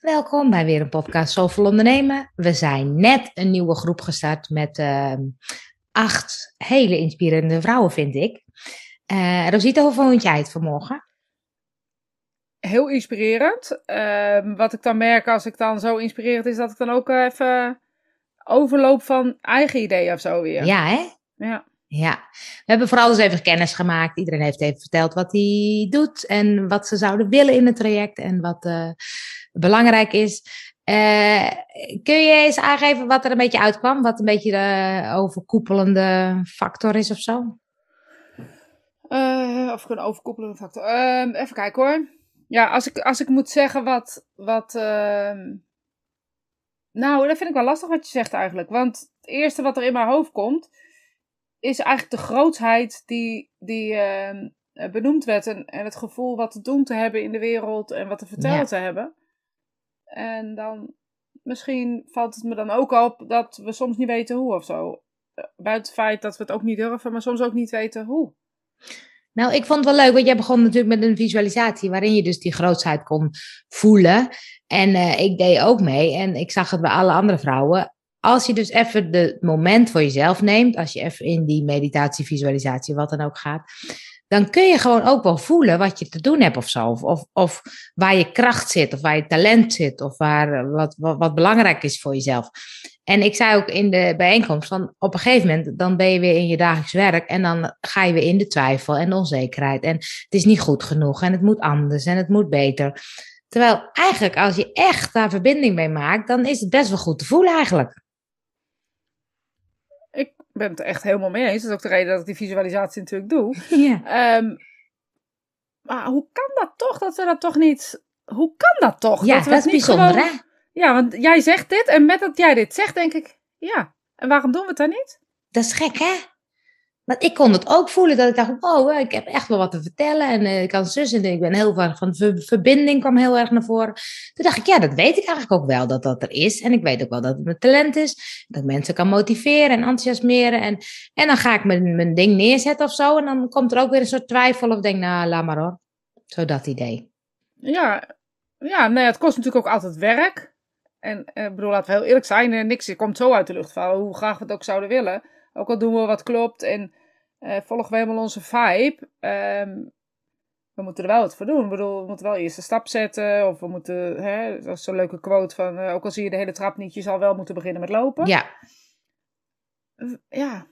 Welkom bij weer een podcast Zoveel Ondernemen. We zijn net een nieuwe groep gestart met uh, acht hele inspirerende vrouwen, vind ik. Uh, Rosita, hoe vond jij het vanmorgen? Heel inspirerend. Uh, wat ik dan merk als ik dan zo inspirerend is, dat ik dan ook even overloop van eigen ideeën of zo weer. Ja, hè? Ja. Ja, we hebben vooral dus even kennis gemaakt. Iedereen heeft even verteld wat hij doet en wat ze zouden willen in het traject en wat uh, belangrijk is. Uh, kun je eens aangeven wat er een beetje uitkwam? Wat een beetje de overkoepelende factor is of zo? Uh, of een overkoepelende factor. Ehm, even kijken hoor. Ja, als ik, als ik moet zeggen wat. wat ehm, nou, dat vind ik wel lastig wat je zegt eigenlijk. Want het eerste wat er in mijn hoofd komt is eigenlijk de grootheid die, die uh, benoemd werd. En, en het gevoel wat te doen te hebben in de wereld en wat te vertellen ja. te hebben. En dan misschien valt het me dan ook op dat we soms niet weten hoe of zo. Eh, buiten het feit dat we het ook niet durven, maar soms ook niet weten hoe. Nou, ik vond het wel leuk, want jij begon natuurlijk met een visualisatie waarin je dus die grootheid kon voelen. En uh, ik deed ook mee en ik zag het bij alle andere vrouwen als je dus even het moment voor jezelf neemt, als je even in die meditatie, visualisatie, wat dan ook gaat, dan kun je gewoon ook wel voelen wat je te doen hebt of zo. Of, of, of waar je kracht zit, of waar je talent zit, of waar, wat, wat, wat belangrijk is voor jezelf. En ik zei ook in de bijeenkomst van op een gegeven moment, dan ben je weer in je dagelijks werk en dan ga je weer in de twijfel en de onzekerheid. En het is niet goed genoeg en het moet anders en het moet beter. Terwijl eigenlijk als je echt daar verbinding mee maakt, dan is het best wel goed te voelen eigenlijk ben het er echt helemaal mee eens. Dat is ook de reden dat ik die visualisatie natuurlijk doe. Ja. Um, maar hoe kan dat toch dat we dat toch niet... Hoe kan dat toch? Ja, dat, dat is bijzonder gewoon... hè? Ja, want jij zegt dit en met dat jij dit zegt denk ik... Ja, en waarom doen we het dan niet? Dat is gek hè? Maar ik kon het ook voelen dat ik dacht, oh, ik heb echt wel wat te vertellen. En uh, ik kan zus en ik ben heel erg van verbinding kwam heel erg naar voren. Toen dacht ik, ja, dat weet ik eigenlijk ook wel dat dat er is. En ik weet ook wel dat het mijn talent is. Dat ik mensen kan motiveren en enthousiasmeren. En, en dan ga ik mijn, mijn ding neerzetten of zo. En dan komt er ook weer een soort twijfel of denk, nou, laat maar hoor. Zo dat idee. Ja, ja nee, het kost natuurlijk ook altijd werk. En ik uh, bedoel, laten we heel eerlijk zijn, niks komt zo uit de lucht vallen, hoe graag we het ook zouden willen. Ook al doen we wat klopt en volgen we helemaal onze vibe. Um, we moeten er wel wat voor doen. Ik bedoel, we moeten wel eerst een stap zetten. Of we moeten, hè, dat is zo'n leuke quote van, uh, ook al zie je de hele trap niet, je zal wel moeten beginnen met lopen. Ja. Ja.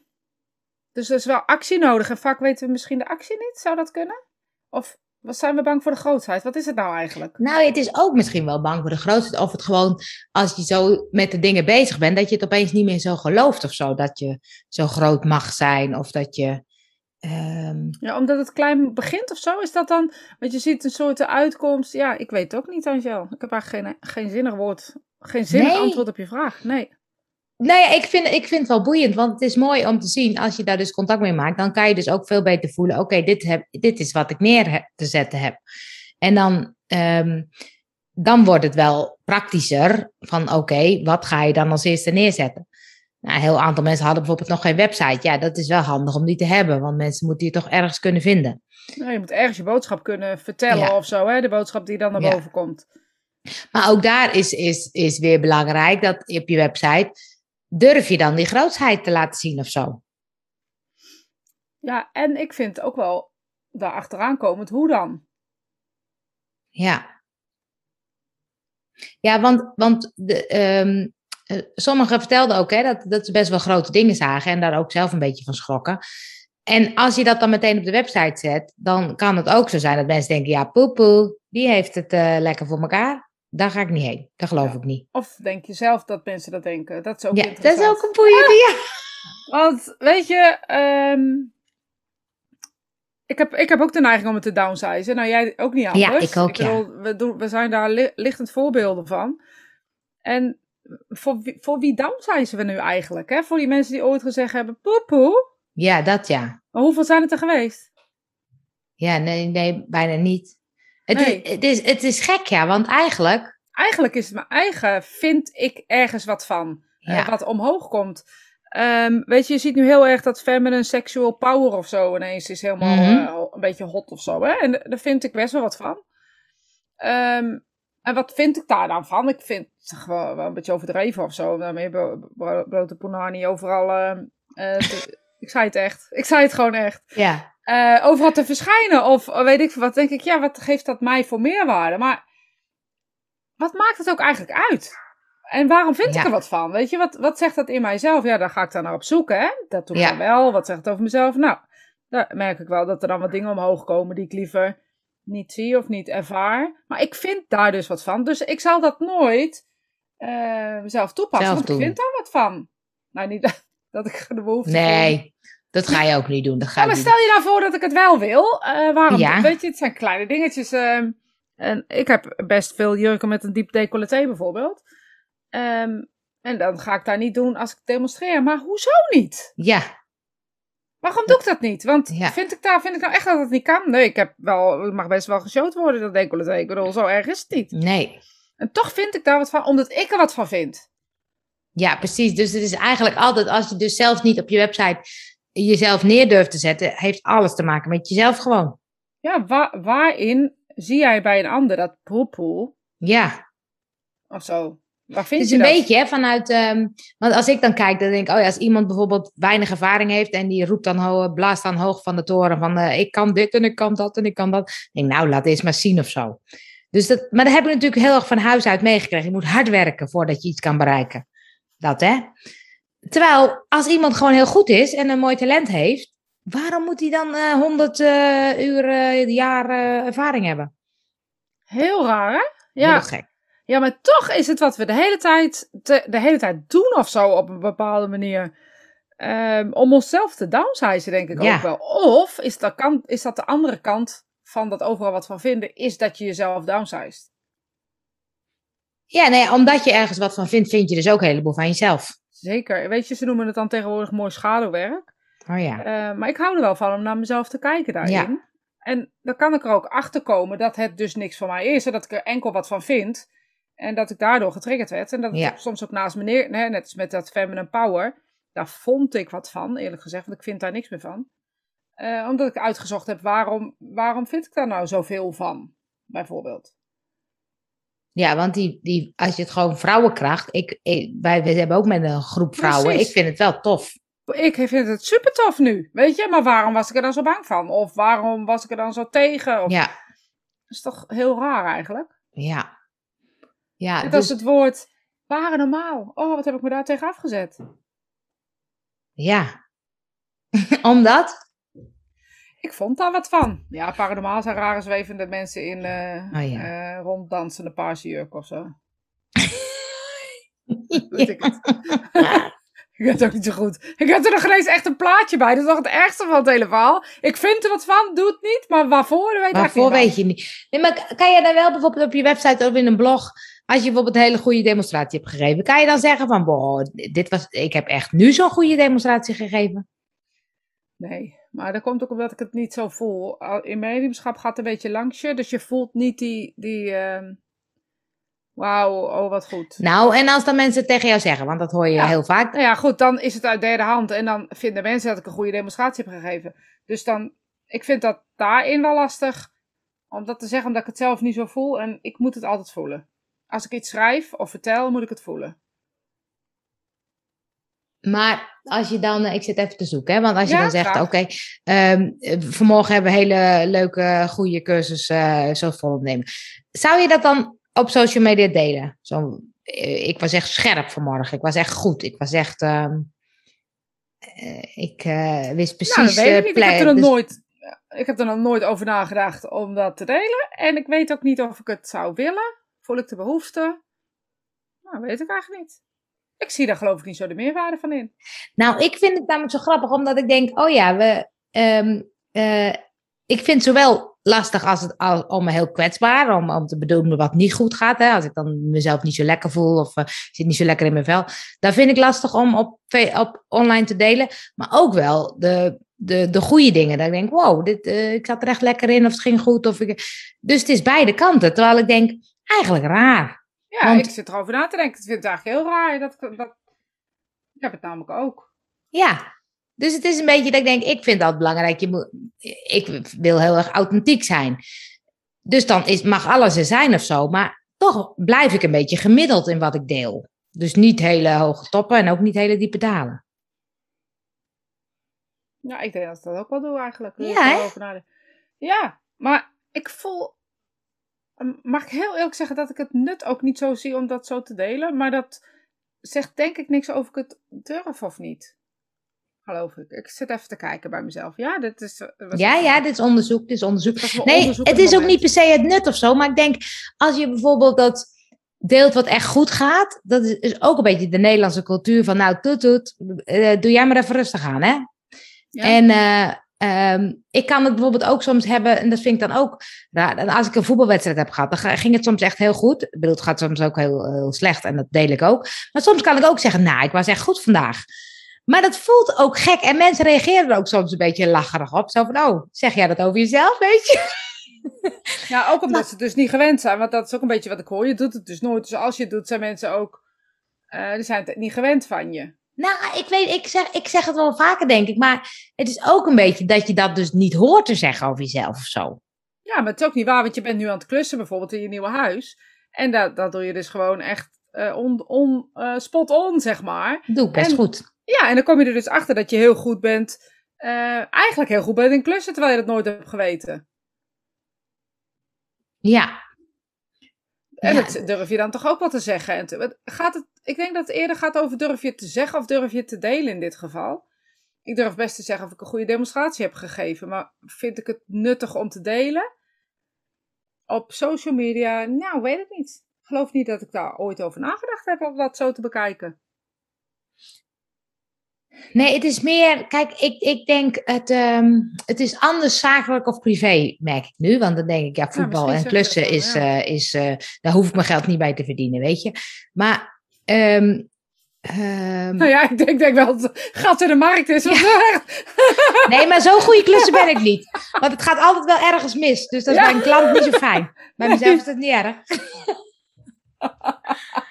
Dus er is wel actie nodig. En vaak weten we misschien de actie niet. Zou dat kunnen? Of wat zijn we bang voor de grootheid? Wat is het nou eigenlijk? Nou, het is ook misschien wel bang voor de grootheid. Of het gewoon, als je zo met de dingen bezig bent, dat je het opeens niet meer zo gelooft of zo. Dat je zo groot mag zijn. Of dat je. Um... Ja, omdat het klein begint of zo? Is dat dan. Want je ziet een soort uitkomst. Ja, ik weet het ook niet, Angel. Ik heb eigenlijk geen, geen zinnig woord. Geen zinnig nee. antwoord op je vraag. Nee. Nou ja, ik vind, ik vind het wel boeiend, want het is mooi om te zien, als je daar dus contact mee maakt, dan kan je dus ook veel beter voelen, oké, dit dit, dit is wat ik neer te zetten heb. En dan, um, dan wordt het wel praktischer van, oké, okay, wat ga je dan als eerste neerzetten? Nou, een heel aantal mensen hadden bijvoorbeeld nog geen website. Ja, dat is wel handig om die te hebben, want mensen moeten die toch ergens kunnen vinden. Nou, je moet ergens je boodschap kunnen vertellen ja. of zo, hè? de boodschap die dan naar ja. boven komt. Maar ook daar is, is, is weer belangrijk dat op je website durf je dan die grootheid te laten zien of zo? Ja, en ik vind ook wel daar achteraan komend, hoe dan? Ja. Ja, want, want de, um, uh, sommigen vertelden ook hè, dat, dat ze best wel grote dingen zagen en daar ook zelf een beetje van schrokken. En als je dat dan meteen op de website zet, dan kan het ook zo zijn dat mensen denken, ja, poepoe, die heeft het uh, lekker voor elkaar. Daar ga ik niet heen. Dat geloof ja. ik niet. Of denk je zelf dat mensen dat denken? Dat is ook ja, interessant. dat is ook een boeiende, ja. Want, weet je, um, ik, heb, ik heb ook de neiging om het te downsizen. Nou, jij ook niet anders. Ja, ik ook, ik bedoel, ja. We, doen, we zijn daar li lichtend voorbeelden van. En voor wie, voor wie downsizen we nu eigenlijk? Hè? Voor die mensen die ooit gezegd hebben, poepoe. Ja, dat ja. Maar hoeveel zijn het er geweest? Ja, nee, nee bijna niet. Het, nee. is, het, is, het is gek, ja, want eigenlijk. Eigenlijk is het mijn eigen, vind ik ergens wat van. Ja. Uh, wat omhoog komt. Um, weet je, je ziet nu heel erg dat feminine sexual power of zo ineens is helemaal mm -hmm. uh, een beetje hot of zo. Hè? En daar vind ik best wel wat van. Um, En wat vind ik daar dan van? Ik vind het gewoon wel een beetje overdreven of zo. Daarmee blote Punani overal... Uh, ik zei het echt. Ik zei het gewoon echt. Ja. Uh, overal te verschijnen. Of weet ik wat. denk ik, ja, wat geeft dat mij voor meerwaarde? Maar wat maakt het ook eigenlijk uit? En waarom vind ik er wat van? Weet je, wat, wat zegt dat in mijzelf? Ja, daar ga ik dan naar op zoek, hè? Dat doe ik ja. dan wel. Wat zegt het over mezelf? Nou, daar merk ik wel dat er dan wat dingen omhoog komen die ik liever niet zie of niet ervaar. Maar ik vind daar dus wat van. Dus ik zal dat nooit uh, zelf toepassen. want ik vind daar wat van. Nou, niet dat, ik de behoefte Nee, dat ga je ook niet doen. Dat ga ja, maar stel je nou voor dat ik het wel wil. Uh, waarom? Ja. Weet je, het zijn kleine dingetjes. Uh, en ik heb best veel jurken met een diep decolleté bijvoorbeeld. Um, en dan ga ik daar niet doen als ik demonstreer. Maar hoezo niet? Ja, Waarom doe ik dat niet? Want vind, ik daar, vind ik nou echt dat het niet kan? Nee, ik heb wel, het mag best wel geshowd worden, dat decolleté. Ik bedoel, zo erg is het niet. Nee. En toch vind ik daar wat van, omdat ik er wat van vind. Ja, precies. Dus het is eigenlijk altijd, als je dus zelf niet op je website jezelf neer durft te zetten, heeft alles te maken met jezelf gewoon. Ja, waarin zie jij bij een ander dat poelpoel? Ja. Of zo. Waar vind het is een beetje hè, vanuit. Um, want als ik dan kijk, dan denk ik, oh ja, als iemand bijvoorbeeld weinig ervaring heeft en die roept dan hoog, blaast dan hoog van de toren van uh, ik kan dit en ik kan dat en ik kan dat. Denk nou, laat eens maar zien of zo. Dus dat, maar dat heb ik natuurlijk heel erg van huis uit meegekregen. Je moet hard werken voordat je iets kan bereiken. Dat hè. Terwijl als iemand gewoon heel goed is en een mooi talent heeft, waarom moet hij dan uh, 100 uh, uur, jaar ervaring hebben? Heel raar, hè? Ja. Heel gek. Ja, maar toch is het wat we de hele tijd, de hele tijd doen of zo op een bepaalde manier. Um, om onszelf te downsizen, denk ik ook wel. Of is dat, kant, is dat de andere kant van dat overal wat van vinden, is dat je jezelf downsized? Ja, nee, omdat je ergens wat van vindt, vind je dus ook een heleboel van jezelf. Zeker. Weet je, ze noemen het dan tegenwoordig mooi schaduwwerk. Oh ja. Uh, maar ik hou er wel van om naar mezelf te kijken daarin. Ja. En dan kan ik er ook achter komen dat het dus niks voor mij is. En dat ik er enkel wat van vind. En dat ik daardoor getriggerd werd. En dat ik soms ook naast meneer, net als met dat feminine power, daar vond ik wat van, eerlijk gezegd, want ik vind daar niks meer van. Uh, omdat ik uitgezocht heb, waarom, waarom vind ik daar nou zoveel van, bijvoorbeeld. Ja, want die, die, als je het gewoon vrouwenkracht, ik, ik, wij, wij hebben ook met een groep vrouwen, ik vind het wel tof. Ik vind het super tof nu, weet je, maar waarom was ik er dan zo bang van? Of waarom was ik er dan zo tegen? Of, ja. Dat is toch heel raar eigenlijk? Ja, ja, dat dus... is het woord paranormaal. Oh, wat heb ik me daar tegen afgezet? Ja. Omdat? Ik vond daar wat van. Ja, paranormaal zijn rare zwevende mensen in uh, oh, ja. uh, ronddansende paarse jurk of zo. weet ik het. ik weet het ook niet zo goed. Ik heb er nog ineens echt een plaatje bij. Dat is nog het ergste van het hele verhaal. Ik vind er wat van, doe het niet. Maar waarvoor, weet waarvoor weet je niet. Nee, maar kan je dan wel bijvoorbeeld op je website of in een blog als je bijvoorbeeld een hele goede demonstratie hebt gegeven, kan je dan zeggen van, boh, dit was, ik heb echt nu zo'n goede demonstratie gegeven? Nee, maar dat komt ook omdat ik het niet zo voel. In mediumschap gaat het een beetje langs je, dus je voelt niet die, die uh, wauw, oh wat goed. Nou, en als dan mensen het tegen jou zeggen, want dat hoor je heel vaak. Nou ja, goed, dan is het uit derde hand en dan vinden mensen dat ik een goede demonstratie heb gegeven. Dus dan, ik vind dat daarin wel lastig om dat te zeggen, omdat ik het zelf niet zo voel en ik moet het altijd voelen als ik iets schrijf of vertel, moet ik het voelen. Maar als je dan, ik zit even te zoeken, hè, want als je dan zegt, oké, okay, um, vanmorgen hebben we een hele leuke, goede cursus uh, zo vol nemen. Zou je dat dan op social media delen? Zo, eh, ik was echt scherp vanmorgen, ik was echt goed, ik was echt, um, ik uh, wist precies. Nou, weet ik, ik heb er nog dus... nooit, ik heb er nog nooit over nagedacht om dat te delen. En ik weet ook niet of ik het zou willen. Voel ik de behoefte? Nou, weet ik eigenlijk niet. Ik zie daar geloof ik niet zo de meerwaarde van in. Nou, ik vind het namelijk zo grappig, omdat ik denk, oh ja, we, um, uh, ik vind zowel lastig als het me heel kwetsbaar, om, om te bedoelen wat niet goed gaat. Hè, als ik dan mezelf niet zo lekker voel of uh, zit niet zo lekker in mijn vel. Dan vind ik lastig om op, op online te delen. Maar ook wel de, de, de goede dingen. Dat ik denk, wow, dit, uh, ik zat er echt lekker in of het ging goed. Of ik, dus het is beide kanten. Terwijl ik denk, eigenlijk raar. Ja, ik zit erover na te denken. Ik vind het eigenlijk heel raar. Dat, dat, ik heb het namelijk ook. Ja, dus het is een beetje dat ik denk, ik vind dat belangrijk. Je moet, ik wil heel erg authentiek zijn. Dus dan is, mag alles er zijn of zo. Maar toch blijf ik een beetje gemiddeld in wat ik deel. Dus niet hele hoge toppen en ook niet hele diepe dalen. Ja, ik denk dat ik dat ook wel doe eigenlijk. Ja, ja, maar ik voel. Mag ik heel eerlijk zeggen dat ik het nut ook niet zo zie om dat zo te delen? Maar dat zegt denk ik niks over ik het durf of niet. Geloof ik. Ik zit even te kijken bij mezelf. Ja, dit is. Ja, ja, dit is onderzoek. Dit is onderzoek. nee, het is ook niet per se het nut of zo. Maar ik denk, als je bijvoorbeeld dat deelt wat echt goed gaat, dat is ook een beetje de Nederlandse cultuur van, nou, toet, toet, uh, doe jij maar even rustig aan, hè? Ja. En uh, Um, ik kan het bijvoorbeeld ook soms hebben, en dat vind ik dan ook. Als ik een voetbalwedstrijd heb gehad, dan ging het soms echt heel goed. Ik bedoel, het gaat soms ook heel, heel slecht en dat deel ik ook. Maar soms kan ik ook zeggen, nou, ik was echt goed vandaag. Maar dat voelt ook gek. En mensen reageren er ook soms een beetje lacherig op. Zo van, oh, zeg jij dat over jezelf, weet je? Ja, ook omdat ze het dus niet gewend zijn. Want dat is ook een beetje wat ik hoor. Je doet het dus nooit. Dus als je het doet, zijn mensen ook... Uh, die zijn het niet gewend van je. Nou, ik weet, ik zeg, ik zeg het wel vaker, denk ik. Maar het is ook een beetje dat je dat dus niet hoort te zeggen over jezelf of zo. Ja, maar het is ook niet waar, want je bent nu aan het klussen bijvoorbeeld in je nieuwe huis. En dat, dat doe je dus gewoon echt uh, on, on, uh, spot on, zeg maar. Doe best goed. Ja, en dan kom je er dus achter dat je heel goed bent, uh, eigenlijk heel goed bent in klussen, terwijl je dat nooit hebt geweten. Ja. En dat durf je dan toch ook wel te zeggen. En gaat het, ik denk dat het eerder gaat over durf je te zeggen of durf je te delen in dit geval. Ik durf best te zeggen of ik een goede demonstratie heb gegeven, maar vind ik het nuttig om te delen? Op social media, nou, weet ik niet. Ik geloof niet dat ik daar ooit over nagedacht heb om dat zo te bekijken. Nee, het is meer, kijk, ik, ik denk, het, um, het is anders zakelijk of privé, merk ik nu. Want dan denk ik, ja, voetbal en klussen is, uh, is uh, daar hoef ik mijn geld niet bij te verdienen, weet je. Maar, um, um... nou ja, ik denk, denk wel dat het gat in de markt is. Ja. nee, maar zo'n goede klussen ben ik niet. Want het gaat altijd wel ergens mis. Dus dat is bij een klant niet zo fijn. Bij mezelf is het niet erg.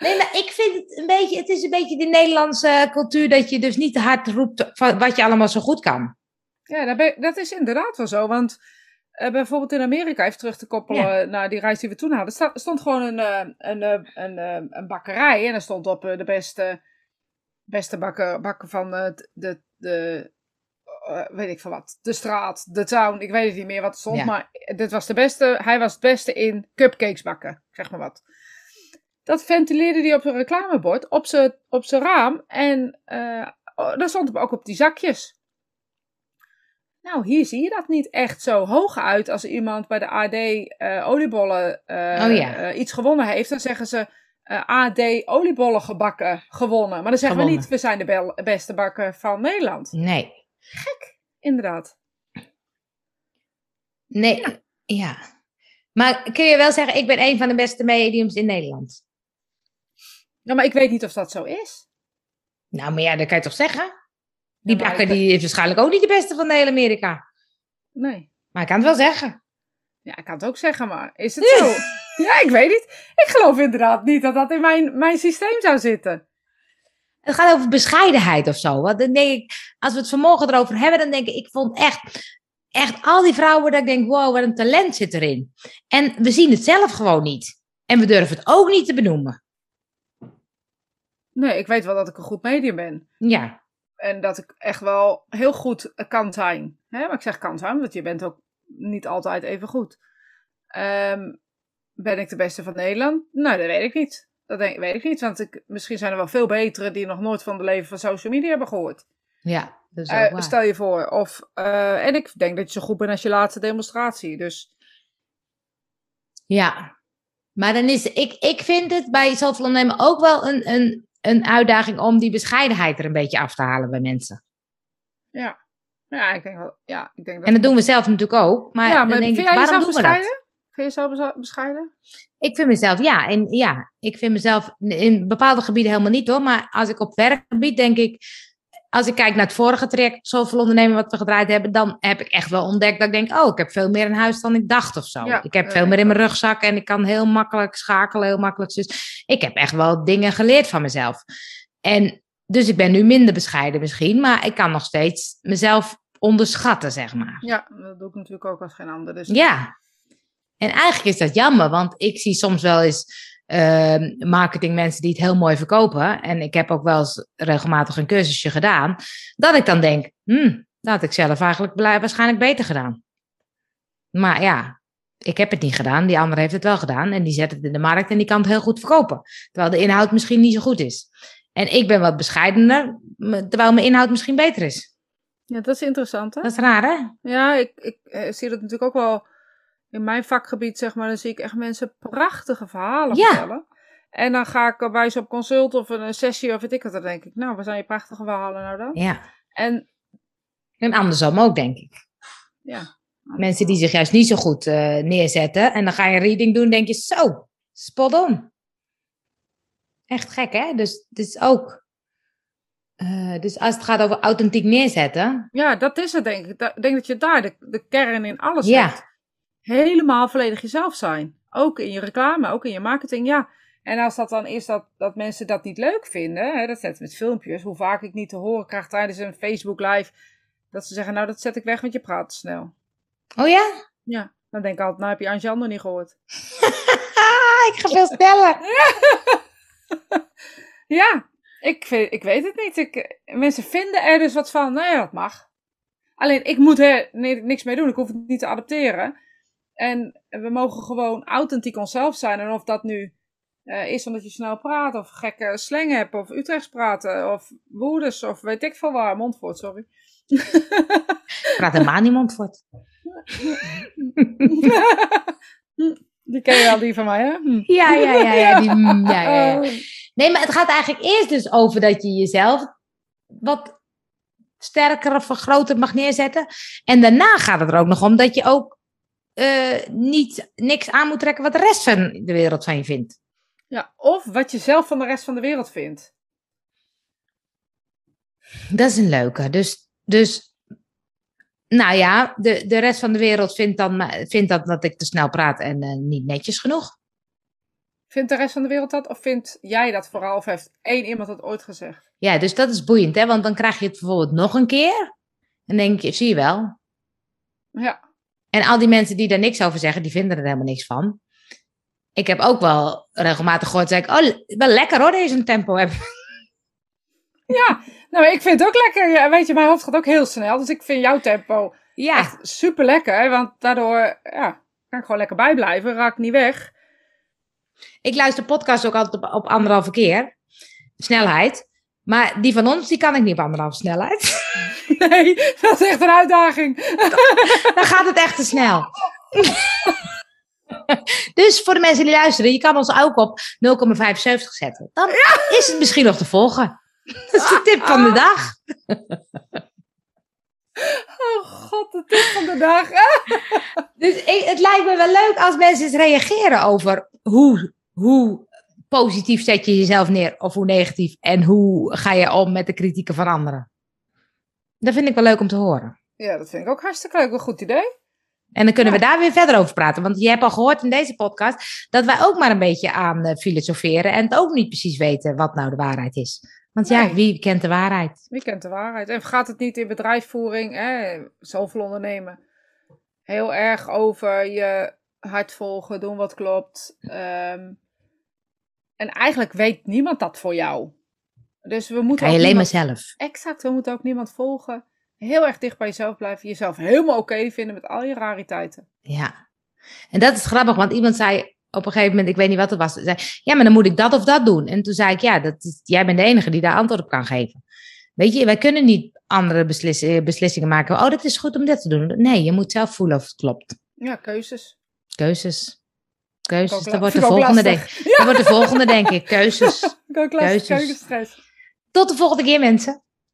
Nee, maar ik vind het een beetje, het is een beetje de Nederlandse cultuur dat je dus niet te hard roept van wat je allemaal zo goed kan. Ja, dat, dat is inderdaad wel zo, want uh, bijvoorbeeld in Amerika, even terug te koppelen naar die reis die we toen hadden, stond, stond gewoon een, uh, een, uh, een, een, bakkerij en er stond op de beste, beste bakker, bakker van de, de, de weet ik van wat, de straat, de town, ik weet het niet meer wat er stond, maar dit was de beste, hij was het beste in cupcakes bakken, zeg maar wat. Dat ventileerde hij op zijn reclamebord, op zijn, op zijn raam. En uh, daar stond hem ook op die zakjes. Nou, hier zie je dat niet echt zo hoog uit. Als iemand bij de AD uh, oliebollen uh, oh ja. iets gewonnen heeft, dan zeggen ze AD oliebollen gebakken gewonnen. Maar dan zeggen we niet, we zijn de beste bakker van Nederland. Nee. Gek, inderdaad. Nee, ja. ja. Maar kun je wel zeggen, ik ben een van de beste mediums in Nederland? Ja, maar ik weet niet of dat zo is. Nou, maar ja, dat kan je toch zeggen? Die ja, bakker die is waarschijnlijk ook niet de beste van de hele Amerika. Nee. Maar ik kan het wel zeggen. Ja, ik kan het ook zeggen, maar is het zo? ja, ik weet niet. Ik geloof inderdaad niet dat dat in mijn, mijn systeem zou zitten. Het gaat over bescheidenheid of zo. Want dan denk ik, als we het vanmorgen erover hebben, dan denk ik, ik vond echt, echt al die vrouwen dat ik denk, wow, wat een talent zit erin. En we zien het zelf gewoon niet. En we durven het ook niet te benoemen. Nee, ik weet wel dat ik een goed medium ben. Ja. En dat ik echt wel heel goed kan zijn. Hè? Maar ik zeg kan zijn, want je bent ook niet altijd even goed. Um, ben ik de beste van Nederland? Nou, dat weet ik niet. Dat denk, weet ik niet, want ik, misschien zijn er wel veel betere die nog nooit van de leven van social media hebben gehoord. Ja, dat is uh, Stel je voor. Of, uh, en ik denk dat je zo goed bent als je laatste demonstratie. Dus. Ja, maar dan is, ik, ik vind het bij ondernemen ook wel een, een een uitdaging om die bescheidenheid er een beetje af te halen bij mensen. Ja, ja ik denk wel. Ja, ik denk dat en dat doen we zelf natuurlijk ook. Maar, ja, maar dan denk vind ik, jij waarom doen we dat? Vind je jezelf bescheiden? Ik vind mezelf, ja. En ja, ik vind mezelf in bepaalde gebieden helemaal niet hoor. Maar als ik op werkgebied denk ik, als ik kijk naar het vorige traject, zoveel ondernemen wat we gedraaid hebben, dan heb ik echt wel ontdekt dat ik denk, oh, ik heb veel meer in huis dan ik dacht of zo. ik heb veel meer in mijn rugzak en ik kan heel makkelijk schakelen, heel makkelijk. Dus ik heb echt wel dingen geleerd van mezelf. En dus ik ben nu minder bescheiden misschien, maar ik kan nog steeds mezelf onderschatten, zeg maar. Ja, dat doe ik natuurlijk ook als geen ander. Dus... Ja. En eigenlijk is dat jammer, want ik zie soms wel eens uh, marketingmensen die het heel mooi verkopen. En ik heb ook wel eens regelmatig een cursusje gedaan. Dat ik dan denk, hmm, dat had ik zelf eigenlijk waarschijnlijk beter gedaan. Maar ja, ik heb het niet gedaan. Die andere heeft het wel gedaan. En die zet het in de markt en die kan het heel goed verkopen. Terwijl de inhoud misschien niet zo goed is. En ik ben wat bescheidener, terwijl mijn inhoud misschien beter is. Ja, dat is interessant, hè? Dat is raar, hè? Ja, ik, ik eh, zie dat natuurlijk ook wel in mijn vakgebied, zeg maar. Dan zie ik echt mensen prachtige verhalen Ja. vertellen. En dan ga ik bij ze op consult of een sessie of weet ik wat. Dan denk ik, nou, waar zijn je prachtige verhalen nou dan? Ja. En En andersom ook, denk ik. ja. Mensen die zich juist niet zo goed eh, neerzetten. En dan ga je een reading doen, denk je, zo, spot on. Echt gek, hè? Dus, dus ook. eh, dus als het gaat over authentiek neerzetten. Ja, dat is het denk ik. Ik denk dat je daar de, de kern in alles Ja. hebt. Helemaal volledig jezelf zijn. Ook in je reclame, ook in je marketing, ja. En als dat dan is dat, dat mensen dat niet leuk vinden, hè, dat zet met filmpjes, hoe vaak ik niet te horen krijg tijdens een Facebook live, dat ze zeggen, nou dat zet ik weg, want je praat te snel. Oh ja? Ja, dan denk ik altijd, nou heb je Anjan nog niet gehoord. Ik ga veel sneller. Ja, ik, vind, ik weet het niet. Ik, mensen vinden er dus wat van. Nou ja, dat mag. Alleen, ik moet er niks mee doen. Ik hoef het niet te adapteren. En we mogen gewoon authentiek onszelf zijn. En of dat nu eh, is omdat je snel praat, of gekke slang hebt, of Utrechts praten, of woeders, of weet ik veel waar. Mondvoort, sorry. Ik praat helemaal niet Montfort. Die ken je wel, die van mij, hè? Hm. Ja, ja, ja. ja, die, mm, ja, ja, ja. Oh. Nee, maar het gaat eigenlijk eerst dus over dat je jezelf wat sterker of groter mag neerzetten. En daarna gaat het er ook nog om dat je ook eh, niet niks aan moet trekken wat de rest van de wereld van je vindt. Ja, of wat je zelf van de rest van de wereld vindt. Dat is een leuke. Dus, dus nou ja, de, de rest van de wereld vindt dan vindt dat, dat ik te snel praat en eh, niet netjes genoeg. Vindt de rest van de wereld dat? Of vind jij dat vooral? Of heeft één iemand dat ooit gezegd? Ja, dus dat is boeiend, hè? Want dan krijg je het bijvoorbeeld nog een keer. En denk je, zie je wel. Ja. En al die mensen die daar niks over zeggen, die vinden er helemaal niks van. Ik heb ook wel regelmatig gehoord, zeg ik, oh, wel lekker hoor, deze tempo hebben. Ja, nou, ik vind het ook lekker. Ja, weet je, mijn hoofd gaat ook heel snel. Dus ik vind jouw tempo Ja, echt super lekker. Want daardoor ja, kan ik gewoon lekker bijblijven. Raak ik niet weg. ik luister podcasts ook altijd op, op anderhalve keer. Snelheid. Maar die van ons, die kan ik niet op anderhalve snelheid. Nee, dat is echt een uitdaging. Dan gaat het echt te snel. dus voor de mensen die luisteren, je kan ons ook op 0,75 zetten. Dan is het misschien nog te volgen. Dat is de tip van de dag. Oh god, de tip van de dag. Dus ik- het lijkt me wel leuk als mensen eens reageren over hoe, hoe positief zet je jezelf neer of hoe negatief. En hoe ga je om met de kritieken van anderen. Dat vind ik wel leuk om te horen. Ja, dat vind ik ook hartstikke leuk. Een goed idee. En dan kunnen we daar weer verder over praten. Want je hebt al gehoord in deze podcast dat wij ook maar een beetje aan eh, filosoferen. En het ook niet precies weten wat nou de waarheid is. Want ja, wie kent de waarheid? Wie kent de waarheid? En gaat het niet in bedrijfsvoering, hè, zoveel ondernemen, heel erg over je hart volgen, doen wat klopt. Ehm, en eigenlijk weet niemand dat voor jou. Dus we moeten je alleen maar zelf. Exact, we moeten ook niemand volgen. Heel erg dicht bij jezelf blijven. Jezelf helemaal oké vinden met al je rariteiten. Ja. En dat is grappig, want iemand zei op een gegeven moment, ik weet niet wat het was, zei, ja, maar dan moet ik dat of dat doen. En toen zei ik, ja, dat is, jij bent de enige die daar antwoord op kan geven. Weet je, wij kunnen niet andere eh, beslissingen maken. Oh, dat is goed om dit te doen. Nee, je moet zelf voelen of het klopt. Ja, keuzes. Keuzes. Keuzes, dat wordt de volgende, denk ik. Dat wordt de volgende, denk ik. Keuzes. Keuzes. Tot de volgende keer, mensen.